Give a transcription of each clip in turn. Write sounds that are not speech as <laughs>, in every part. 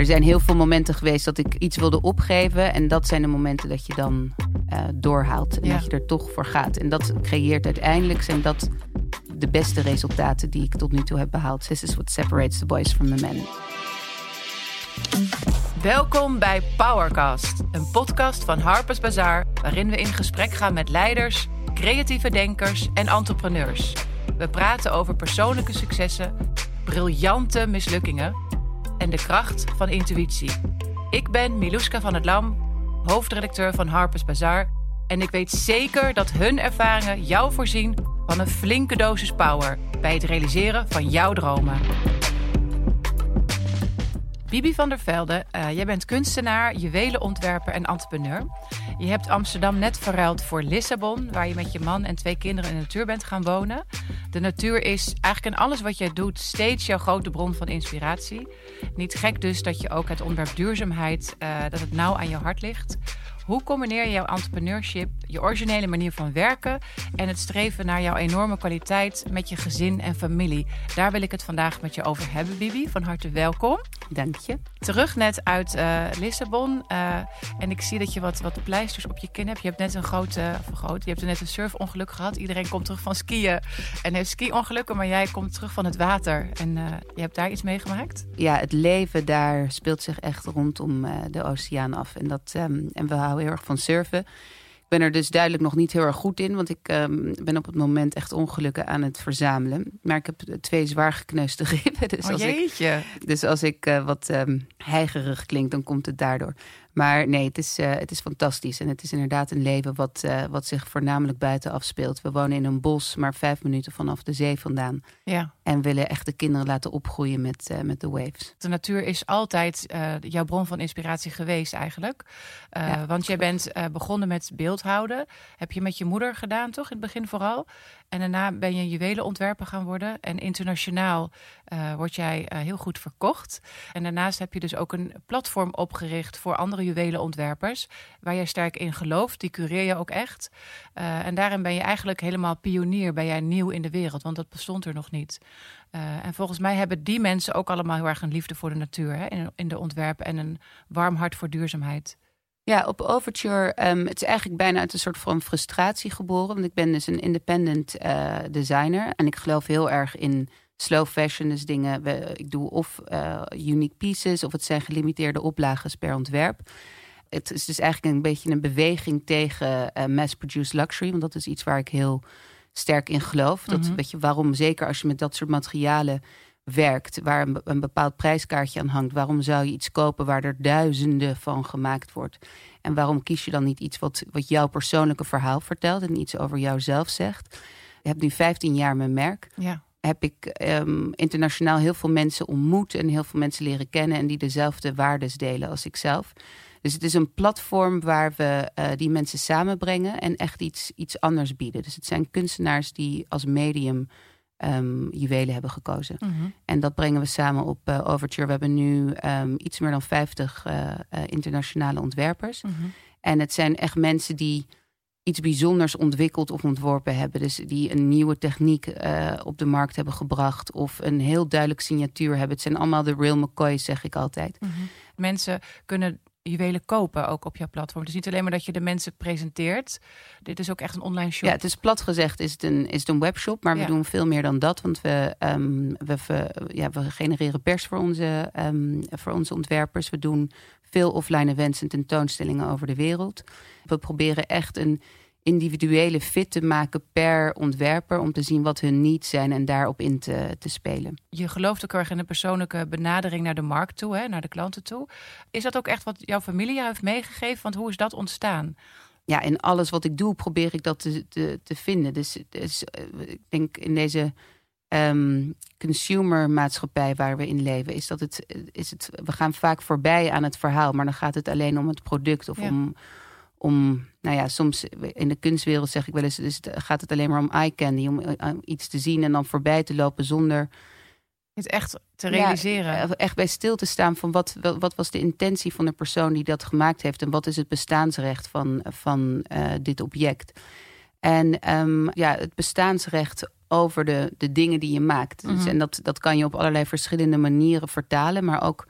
er zijn heel veel momenten geweest dat ik iets wilde opgeven. En dat zijn de momenten dat je dan uh, doorhaalt. En dat je er toch voor gaat. En dat creëert uiteindelijk zijn dat de beste resultaten die ik tot nu toe heb behaald. This is what separates the boys from the men. Welkom bij Powercast, een podcast van Harper's Bazaar, waarin we in gesprek gaan met leiders, creatieve denkers en entrepreneurs. We praten over persoonlijke successen, briljante mislukkingen en de kracht van intuïtie. Ik ben Miluska van het Lam, hoofdredacteur van Harper's Bazaar. En ik weet zeker dat hun ervaringen jou voorzien van een flinke dosis power bij het realiseren van jouw dromen. Bibi van der Velde, uh, jij bent kunstenaar, juwelenontwerper en entrepreneur. Je hebt Amsterdam net verruild voor Lissabon, waar je met je man en twee kinderen in de natuur bent gaan wonen. De natuur is eigenlijk in alles wat jij doet steeds jouw grote bron van inspiratie. Niet gek dus dat je ook het onderwerp duurzaamheid, uh, dat het nauw aan je hart ligt. Hoe combineer je jouw entrepreneurship, je originele manier van werken en het streven naar jouw enorme kwaliteit met je gezin en familie? Daar wil ik het vandaag met je over hebben, Bibi. Van harte welkom. Dank je. Terug net uit uh, Lissabon. Uh, en ik zie dat je wat, wat pleisters op je kin hebt. Je hebt net een grote, of groot, je hebt net een surfongeluk gehad. Iedereen komt terug van skiën en heeft ski-ongelukken, maar jij komt terug van het water. En uh, je hebt daar iets meegemaakt? Ja, het leven daar speelt zich echt rondom de oceaan af. En, dat, um, en we houden heel erg van surfen. Ik ben er dus duidelijk nog niet heel erg goed in, want ik um, ben op het moment echt ongelukken aan het verzamelen. Maar ik heb twee zwaar gekneusde <laughs> ribben. Dus oh, als jeetje. ik, dus als ik uh, wat um, heigerig klink, dan komt het daardoor. Maar nee, het is, uh, het is fantastisch. En het is inderdaad een leven wat, uh, wat zich voornamelijk buiten afspeelt. We wonen in een bos, maar vijf minuten vanaf de zee vandaan. Ja. En willen echt de kinderen laten opgroeien met, uh, met de waves. De natuur is altijd jouw bron van inspiratie geweest eigenlijk. Ja. Want jij bent begonnen met beeldhouden. Heb je met je moeder gedaan, toch? In het begin vooral. En daarna ben je juwelenontwerper gaan worden. En internationaal word jij heel goed verkocht. En daarnaast heb je dus ook een platform opgericht voor andere juwelenontwerpers. Waar jij sterk in gelooft. Die cureer je ook echt. Uh, en daarin ben je eigenlijk helemaal pionier. Ben jij nieuw in de wereld, want dat bestond er nog niet. en volgens mij hebben die mensen ook allemaal heel erg een liefde voor de natuur. Hè? In, in de ontwerpen en een warm hart voor duurzaamheid. Ja, op Overture, um, het is eigenlijk bijna uit een soort van frustratie geboren. Want ik ben dus een independent uh, designer. En ik geloof heel erg in slow fashion. Dus dingen, we, ik doe of uh, unique pieces of het zijn gelimiteerde oplages per ontwerp. Het is dus eigenlijk een beetje een beweging tegen uh, mass-produced luxury. Want dat is iets waar ik heel sterk in geloof. Dat, mm -hmm. weet je, waarom, zeker als je met dat soort materialen werkt, waar een, een, bepaald prijskaartje aan hangt. Waarom zou je iets kopen waar er duizenden van gemaakt wordt? En waarom kies je dan niet iets wat, wat jouw persoonlijke verhaal vertelt en iets over jouzelf zegt? Ik heb nu 15 jaar mijn merk. Ja. Heb ik um, internationaal heel veel mensen ontmoet en heel veel mensen leren kennen en die dezelfde waarden delen als ikzelf. Dus het is een platform waar we uh, die mensen samenbrengen en echt iets, iets anders bieden. Dus het zijn kunstenaars die als medium um, juwelen hebben gekozen. Mhm. Mm -hmm. En dat brengen we samen op uh, Overture. We hebben nu um, iets meer dan 50 uh, uh, internationale ontwerpers. Mhm. Mm -hmm. En het zijn echt mensen die iets bijzonders ontwikkeld of ontworpen hebben. Dus die een nieuwe techniek uh, op de markt hebben gebracht. Of een heel duidelijk signatuur hebben. Het zijn allemaal de real McCoys, zeg ik altijd. Mm -hmm. Mensen kunnen juwelen kopen ook op jouw platform. Dus niet alleen maar dat je de mensen presenteert. Dit is ook echt een online shop. Ja, het is plat gezegd is het een, is het een webshop. Maar ja. we doen veel meer dan dat. Want we, um, we, ja, we genereren pers voor onze, um, voor onze ontwerpers. We doen veel offline events en tentoonstellingen over de wereld. We proberen echt een individuele fit te maken per ontwerper om te zien wat hun needs zijn en daarop in te, te spelen. Je gelooft ook erg in een persoonlijke benadering naar de markt toe, hè, naar de klanten toe. Is dat ook echt wat jouw familie heeft meegegeven? Want hoe is dat ontstaan? Ja, in alles wat ik doe probeer ik dat te, te, te vinden. Dus, dus ik denk in deze um, consumermaatschappij waar we in leven, is dat het, is het, we gaan vaak voorbij aan het verhaal, maar dan gaat het alleen om het product of ja. om om, nou ja, soms in de kunstwereld zeg ik wel eens, dus gaat het alleen maar om eye candy, om, om iets te zien en dan voorbij te lopen zonder het echt te realiseren. Ja, echt bij stil te staan van wat, wat was de intentie van de persoon die dat gemaakt heeft en wat is het bestaansrecht van, van uh, dit object. En um, ja, het bestaansrecht over de, de dingen die je maakt. Mhm. Dus, en dat, dat kan je op allerlei verschillende manieren vertalen, maar ook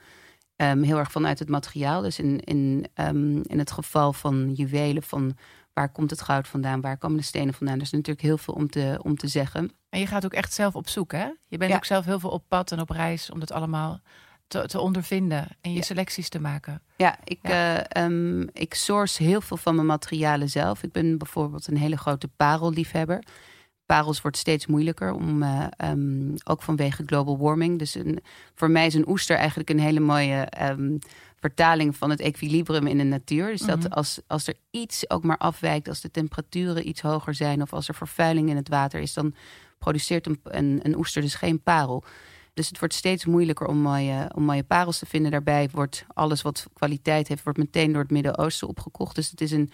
ehm, heel erg vanuit het materiaal. Dus in, in, ehm, in het geval van juwelen, van waar komt het goud vandaan, waar komen de stenen vandaan. Er is natuurlijk heel veel om te, om te zeggen. En je gaat ook echt zelf op zoek, hè? Je bent ook zelf heel veel op pad en op reis om dat allemaal te, te ondervinden en je selecties te maken. Ja, ik, ja. Uh, ik source heel veel van mijn materialen zelf. Ik ben bijvoorbeeld een hele grote parelliefhebber. Parels wordt steeds moeilijker, om, uh, um, ook vanwege global warming. Dus een, voor mij is een oester eigenlijk een hele mooie um, vertaling van het equilibrium in de natuur. Dus dat Mhm. als, als er iets ook maar afwijkt, als de temperaturen iets hoger zijn of als er vervuiling in het water is, dan produceert een, een, een oester dus geen parel. Dus het wordt steeds moeilijker om mooie, om mooie parels te vinden. Daarbij wordt alles wat kwaliteit heeft, wordt meteen door het Midden-Oosten opgekocht. Dus het is een,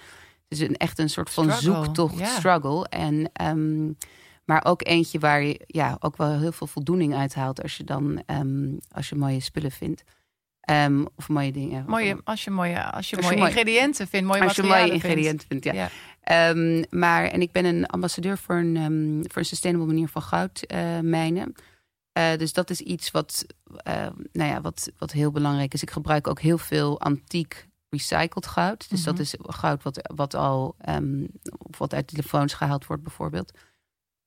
het is een echt een soort van Struggle, zoektocht, ja. struggle. En, ehm, maar ook eentje waar je ja, ook wel heel veel voldoening uit haalt als je dan ehm, als je mooie spullen vindt. Ehm, of mooie dingen. Mooie, als je mooie, als je Als mooie mooi- ingrediënten vindt, mooie als je mooie ingrediënten vindt. Ja. Ja. Maar, en ik ben een ambassadeur voor een, voor een sustainable manier van goudmijnen. dus dat is iets wat, eh, nou ja, wat, wat heel belangrijk is. Ik gebruik ook heel veel antiek recycled goud. Dus dat Mhm. is goud wat, wat al of wat uit telefoons gehaald wordt, bijvoorbeeld.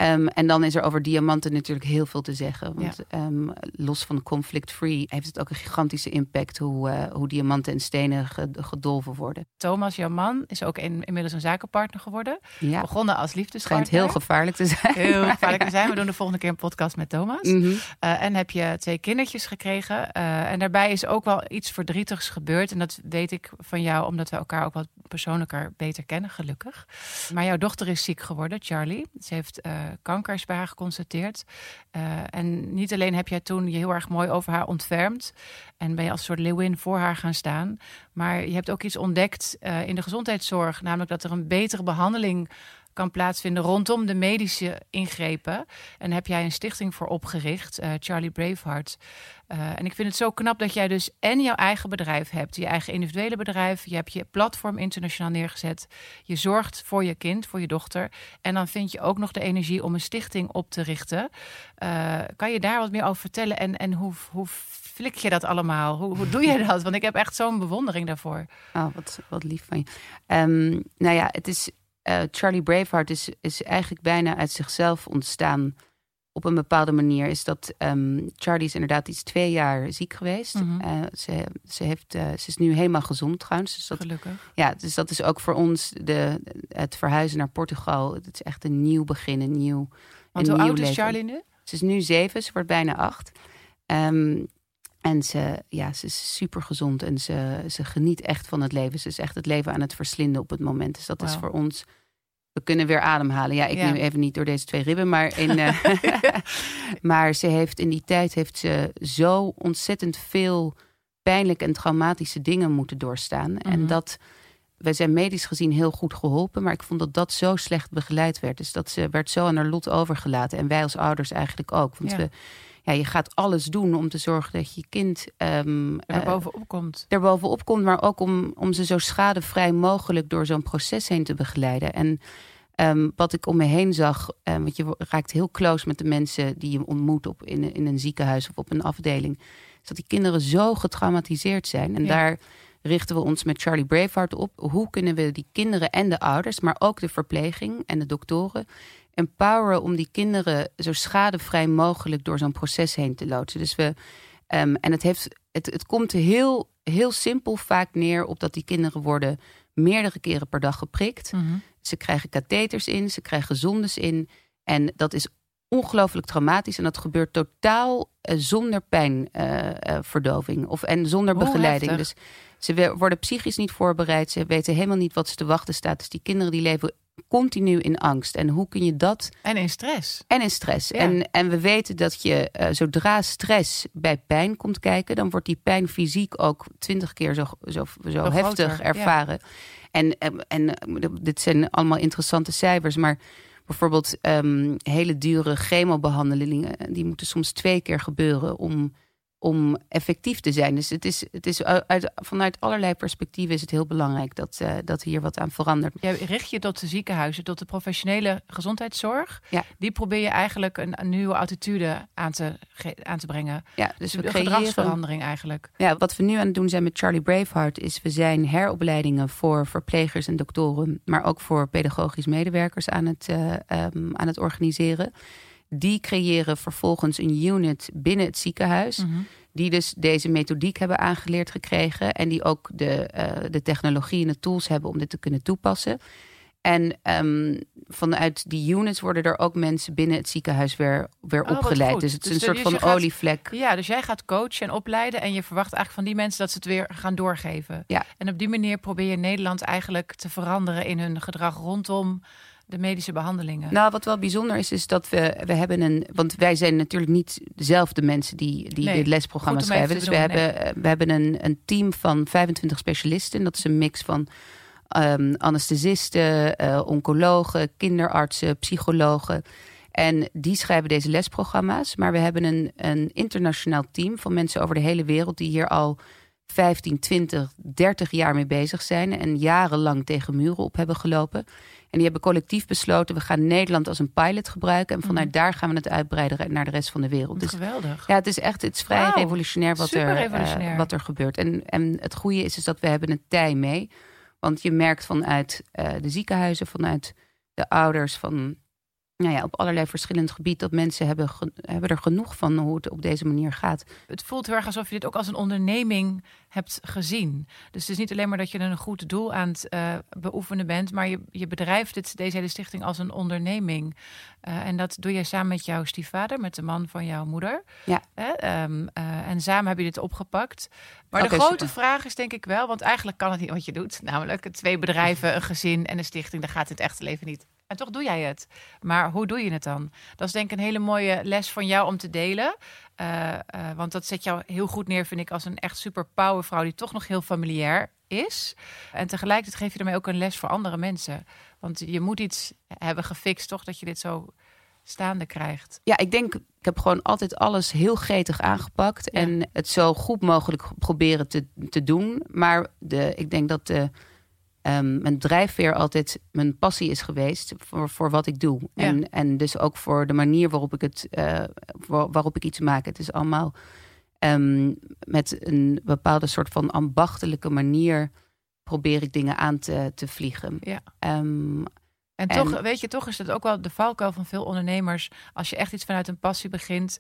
Ehm, en dan is er over diamanten natuurlijk heel veel te zeggen. Want ehm, los van conflict-free heeft het ook een gigantische impact hoe, eh, hoe diamanten en stenen ge- gedolven worden. Thomas, jouw man, is ook in- inmiddels een zakenpartner geworden. Ja, Begonnen als liefdespartner. schijnt heel gevaarlijk te zijn. Heel gevaarlijk te zijn. We doen de volgende keer een podcast met Thomas. Mhm. Eh, en heb je twee kindertjes gekregen. Eh, en daarbij is ook wel iets verdrietigs gebeurd. En dat weet ik van jou, omdat we elkaar ook wat persoonlijker beter kennen, gelukkig. Maar jouw dochter is ziek geworden, Charlie. Ze heeft kanker is bij haar geconstateerd. Eh, en niet alleen heb jij toen je heel erg mooi over haar ontfermd. En ben je als soort leeuwin voor haar gaan staan. Maar je hebt ook iets ontdekt eh, in de gezondheidszorg. Namelijk dat er een betere behandeling kan plaatsvinden rondom de medische ingrepen. En heb jij een stichting voor opgericht, eh, Charlie Braveheart. Eh, en ik vind het zo knap dat jij dus en jouw eigen bedrijf hebt, je eigen individuele bedrijf. Je hebt je platform internationaal neergezet. Je zorgt voor je kind, voor je dochter. En dan vind je ook nog de energie om een stichting op te richten. Eh, kan je daar wat meer over vertellen? En, en hoe, hoe flik je dat allemaal? Hoe, hoe doe je dat? Want ik heb echt zo'n bewondering daarvoor. Oh, wat, wat lief van je. Ehm, nou ja, het is, eh, Charlie Braveheart is, is eigenlijk bijna uit zichzelf ontstaan. Op een bepaalde manier is dat ehm, Charlie is inderdaad iets twee jaar ziek geweest. Mhm. Eh, ze, ze, heeft, eh, ze is nu helemaal gezond trouwens. Dus dat, Gelukkig. ja, dus dat is ook voor ons de, het verhuizen naar Portugal. Het is echt een nieuw begin, een nieuw, Want een hoe nieuw oud is. Charlie nu? Ze is nu zeven, ze wordt bijna acht. Ehm, en ze, ja, ze is super gezond en ze, ze geniet echt van het leven. Ze is echt het leven aan het verslinden op het moment. Dus dat is voor ons. We kunnen weer ademhalen. Ja, ik Ja. nu even niet door deze twee ribben, maar in. <laughs> eh, <laughs> maar ze heeft in die tijd heeft ze zo ontzettend veel pijnlijke en traumatische dingen moeten doorstaan. En Mhm. dat wij zijn medisch gezien heel goed geholpen, maar ik vond dat dat zo slecht begeleid werd. Dus dat ze werd zo aan haar lot overgelaten. En wij als ouders eigenlijk ook. Want Ja. we, ja, je gaat alles doen om te zorgen dat je kind ehm Er eh, bovenop komt. er bovenop komt, maar ook om, om ze zo schadevrij mogelijk door zo'n proces heen te begeleiden. En ehm, wat ik om me heen zag, eh, want je raakt heel close met de mensen die je ontmoet op, in, een- in een ziekenhuis of op een afdeling, is dat die kinderen zo getraumatiseerd zijn. En Ja. daar richten we ons met Charlie Braveheart op. Hoe kunnen we die kinderen en de ouders, maar ook de verpleging en de doktoren, empoweren om die kinderen zo schadevrij mogelijk door zo'n proces heen te loodsen. Dus we, ehm, en het, heeft, het, het komt heel, heel simpel vaak neer op dat die kinderen worden meerdere keren per dag geprikt. Mhm. Ze krijgen katheters in, ze krijgen zondes in. En dat is ongelooflijk traumatisch. En dat gebeurt totaal eh, zonder pijnverdoving of en zonder begeleiding. heftig. Dus ze worden psychisch niet voorbereid. Ze weten helemaal niet wat ze te wachten staat. Dus die kinderen die leven continu in angst. En hoe kun je dat En in stress. en in stress. Ja. En, en we weten dat je eh, zodra stress bij pijn komt kijken, dan wordt die pijn fysiek ook twintig keer zo, zo, zo Nog heftig groter, ervaren. En, eh, en eh, dit zijn allemaal interessante cijfers, maar bijvoorbeeld ehm, hele dure chemobehandelingen, die moeten soms twee keer gebeuren om om effectief te zijn. Dus het is, het is uit, vanuit allerlei perspectieven is het heel belangrijk dat, uh, dat hier wat aan verandert. Je richt je tot de ziekenhuizen, tot de professionele gezondheidszorg. Ja. Die probeer je eigenlijk een, een nieuwe attitude aan te, aan te brengen. Ja, dus we creëren gedragsverandering eigenlijk. Ja, wat we nu aan het doen zijn met Charlie Braveheart is we zijn heropleidingen voor verplegers en doktoren, maar ook voor pedagogisch medewerkers aan het, uh, um, aan het organiseren. Die creëren vervolgens een unit binnen het ziekenhuis. Mhm. Die dus deze methodiek hebben aangeleerd gekregen. En die ook de, uh, de technologie en de tools hebben om dit te kunnen toepassen. En um, vanuit die units worden er ook mensen binnen het ziekenhuis weer, weer oh, opgeleid. Dus het is dus een soort van olievlek. Ja, dus jij gaat coachen en opleiden. En je verwacht eigenlijk van die mensen dat ze het weer gaan doorgeven. Ja. En op die manier probeer je Nederland eigenlijk te veranderen in hun gedrag rondom de medische behandelingen? Nou, wat wel bijzonder is, is dat we, we hebben een. Want wij zijn natuurlijk niet dezelfde mensen die, die dit lesprogramma schrijven. Dus we, hebben, we hebben een, een team van 25 specialisten. Dat is een mix van um, anesthesisten, uh, oncologen, kinderartsen, psychologen. En die schrijven deze lesprogramma's. Maar we hebben een, een internationaal team van mensen over de hele wereld die hier al 15, 20, 30 jaar mee bezig zijn. En jarenlang tegen muren op hebben gelopen. En die hebben collectief besloten, we gaan Nederland als een pilot gebruiken. En vanuit mhm. daar gaan we het uitbreiden naar de rest van de wereld. Dus, Geweldig. Ja, het is echt het is vrij revolutionair, wat er, revolutionair. Uh, wat er gebeurt. En, en het goede is, is dat we hebben een tij mee. Want je merkt vanuit uh, de ziekenhuizen, vanuit de ouders, van nou ja, op allerlei verschillend gebied dat mensen hebben, hebben er genoeg van hoe het op deze manier gaat. Het voelt heel erg alsof je dit ook als een onderneming hebt gezien. Dus het is niet alleen maar dat je een goed doel aan het uh, beoefenen bent, maar je, je bedrijft dit, deze hele stichting als een onderneming. Uh, en dat doe je samen met jouw stiefvader, met de man van jouw moeder. Ja. Um, uh, en samen heb je dit opgepakt. Maar de grote vraag is denk ik wel, want eigenlijk kan het niet wat je doet. Namelijk twee bedrijven, een gezin en een stichting. Daar gaat het echte leven niet. En toch doe jij het. Maar hoe doe je het dan? Dat is denk ik een hele mooie les van jou om te delen. Uh, uh, want dat zet jou heel goed neer, vind ik, als een echt super powervrouw die toch nog heel familiair is. En tegelijkertijd geef je ermee ook een les voor andere mensen. Want je moet iets hebben gefixt, toch, dat je dit zo staande krijgt. Ja, ik denk, ik heb gewoon altijd alles heel gretig aangepakt. En het zo goed mogelijk proberen te, te doen. Maar de, ik denk dat de um, mijn drijfveer altijd mijn passie is geweest voor, voor wat ik doe. En, en dus ook voor de manier waarop ik het uh, waarop ik iets maak. Het is allemaal um, met een bepaalde soort van ambachtelijke manier probeer ik dingen aan te, te vliegen. Ja. Um, en toch, weet je, toch is het ook wel de valkuil van veel ondernemers. Als je echt iets vanuit een passie begint,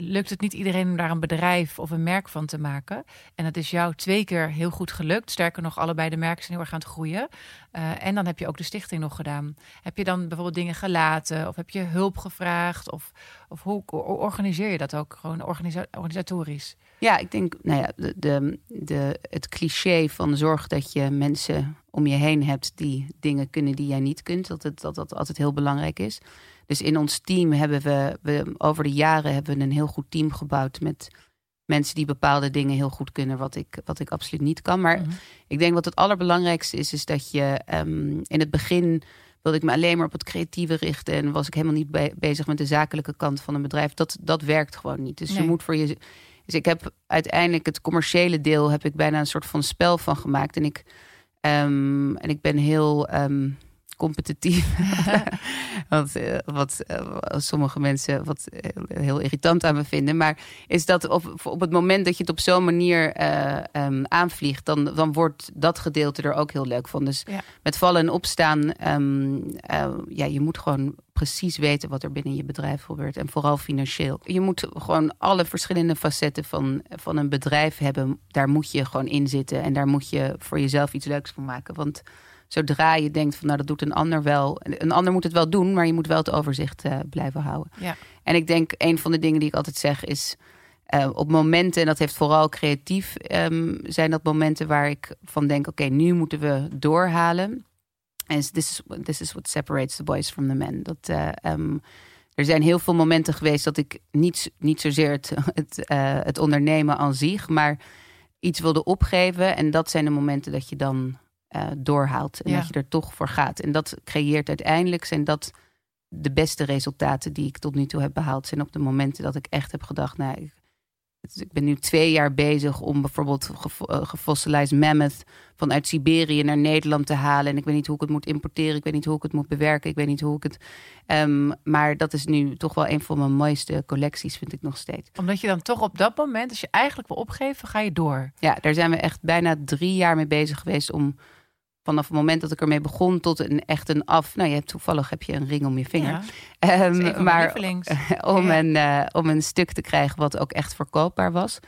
lukt het niet iedereen om daar een bedrijf of een merk van te maken. En dat is jou twee keer heel goed gelukt. Sterker nog, allebei de merken zijn heel erg aan het groeien. Uh, en dan heb je ook de stichting nog gedaan. Heb je dan bijvoorbeeld dingen gelaten? Of heb je hulp gevraagd? Of, of hoe organiseer je dat ook gewoon organisa organisatorisch? Ja, ik denk, nou ja, de, de, de, het cliché van zorg dat je mensen om je heen hebt die dingen kunnen die jij niet kunt, dat het, dat, dat altijd heel belangrijk is. Dus in ons team hebben we, we over de jaren hebben we een heel goed team gebouwd met mensen die bepaalde dingen heel goed kunnen, wat ik, wat ik absoluut niet kan. Maar mhm. ik denk wat het allerbelangrijkste is, is dat je um, in het begin wilde ik me alleen maar op het creatieve richten en was ik helemaal niet bezig met de zakelijke kant van een bedrijf. Dat, dat werkt gewoon niet. Dus je moet voor je. Dus ik heb uiteindelijk het commerciële deel heb ik bijna een soort van spel van gemaakt. En ik, um, en ik ben heel. Um, competitief. <laughs> wat, eh, wat uh, sommige mensen wat eh, heel irritant aan me vinden. Maar is dat op, op het moment dat je het op zo'n manier uh, um, aanvliegt, dan, dan wordt dat gedeelte er ook heel leuk van. Dus met vallen en opstaan, um, ja, je moet gewoon precies weten wat er binnen je bedrijf gebeurt. En vooral financieel. Je moet gewoon alle verschillende facetten van, van een bedrijf hebben. Daar moet je gewoon in zitten. En daar moet je voor jezelf iets leuks van maken. Want zodra je denkt van nou dat doet een ander wel. Een ander moet het wel doen, maar je moet wel het overzicht uh, blijven houden. Ja. En ik denk een van de dingen die ik altijd zeg is uh, op momenten, en dat heeft vooral creatief, um, zijn dat momenten waar ik van denk oké, okay, nu moeten we doorhalen. En this is, this is what separates the boys from the men. Dat, uh, um, er zijn heel veel momenten geweest dat ik niet, niet zozeer het, <laughs> het, het ondernemen aan zich, maar iets wilde opgeven. En dat zijn de momenten dat je dan uh, doorhaalt. En dat je er toch voor gaat. En dat creëert uiteindelijk zijn dat de beste resultaten die ik tot nu toe heb behaald. Zijn op de momenten dat ik echt heb gedacht, nou, ik, ik ben nu twee jaar bezig om bijvoorbeeld gefossilized mammoth vanuit Siberië naar Nederland te halen. En ik weet niet hoe ik het moet importeren. Ik weet niet hoe ik het moet bewerken. Ik weet niet hoe ik het. Um, maar dat is nu toch wel een van mijn mooiste collecties, vind ik nog steeds. Omdat je dan toch op dat moment, als je eigenlijk wil opgeven, ga je door. Ja, daar zijn we echt bijna drie jaar mee bezig geweest om vanaf het moment dat ik ermee begon tot een echt een af. Nou, je hebt toevallig heb je een ring om je vinger. Ja, <laughs> um, maar <laughs> om, een, uh, om een stuk te krijgen wat ook echt verkoopbaar was.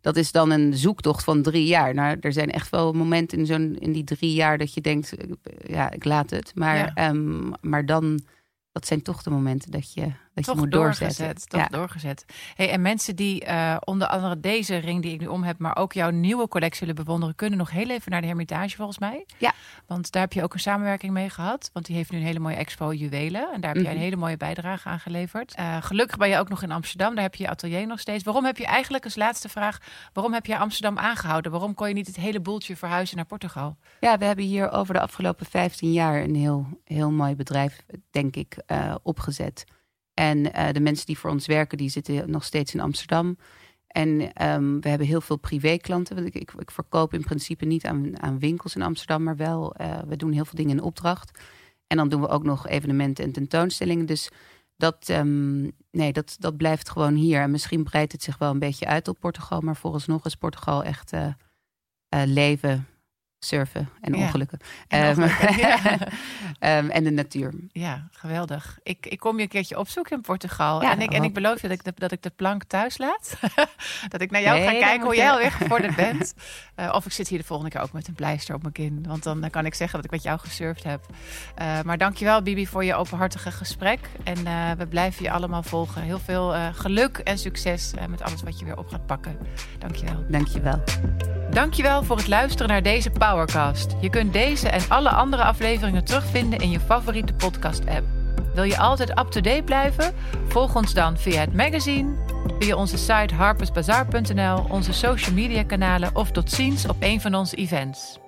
Dat is dan een zoektocht van drie jaar. Nou, er zijn echt wel momenten in, zo'n, in die drie jaar dat je denkt, ja, ik laat het. Maar, ja. um, maar dan dat zijn toch de momenten dat je, dat toch je moet doorzetten. Toch doorgezet. Hey, en mensen die uh, onder andere deze ring die ik nu om heb, maar ook jouw nieuwe collectie willen bewonderen, kunnen nog heel even naar de Hermitage volgens mij. Ja. Want daar heb je ook een samenwerking mee gehad. Want die heeft nu een hele mooie expo juwelen. En daar heb mm -hmm. jij een hele mooie bijdrage aan geleverd. Uh, gelukkig ben je ook nog in Amsterdam. Daar heb je je atelier nog steeds. Waarom heb je eigenlijk, als laatste vraag, waarom heb je Amsterdam aangehouden? Waarom kon je niet het hele boeltje verhuizen naar Portugal? Ja, we hebben hier over de afgelopen 15 jaar een heel, heel mooi bedrijf, denk ik, uh, opgezet. En uh, de mensen die voor ons werken, die zitten nog steeds in Amsterdam. En um, we hebben heel veel privéklanten. Want ik, ik, verkoop in principe niet aan, aan winkels in Amsterdam, maar wel, uh, we doen heel veel dingen in opdracht. En dan doen we ook nog evenementen en tentoonstellingen. Dus dat, um, nee, dat, dat blijft gewoon hier. En misschien breidt het zich wel een beetje uit op Portugal, maar vooralsnog is Portugal echt uh, leven surfen en ongelukken. En, um, ja. um, <laughs> en de natuur. Ja, geweldig. Ik, ik kom je een keertje opzoeken in Portugal. Ja, en, ik, en ik beloof je dat ik de, dat ik de plank thuis laat. <laughs> dat ik naar jou nee, ga kijken hoe jij alweer gevorderd bent. Uh, <laughs> of ik zit hier de volgende keer ook met een pleister op mijn kin. Want dan, dan kan ik zeggen dat ik met jou gesurfd heb. Uh, maar dankjewel Bibi voor je openhartige gesprek. En uh, we blijven je allemaal volgen. Heel veel geluk en succes met alles wat je weer op gaat pakken. Dankjewel. Dankjewel. Dankjewel voor het luisteren naar deze Powercast. Je kunt deze en alle andere afleveringen terugvinden in je favoriete podcast-app. Wil je altijd up-to-date blijven? Volg ons dan via het magazine, via onze site harpersbazaar.nl, onze social media kanalen of tot ziens op een van onze events.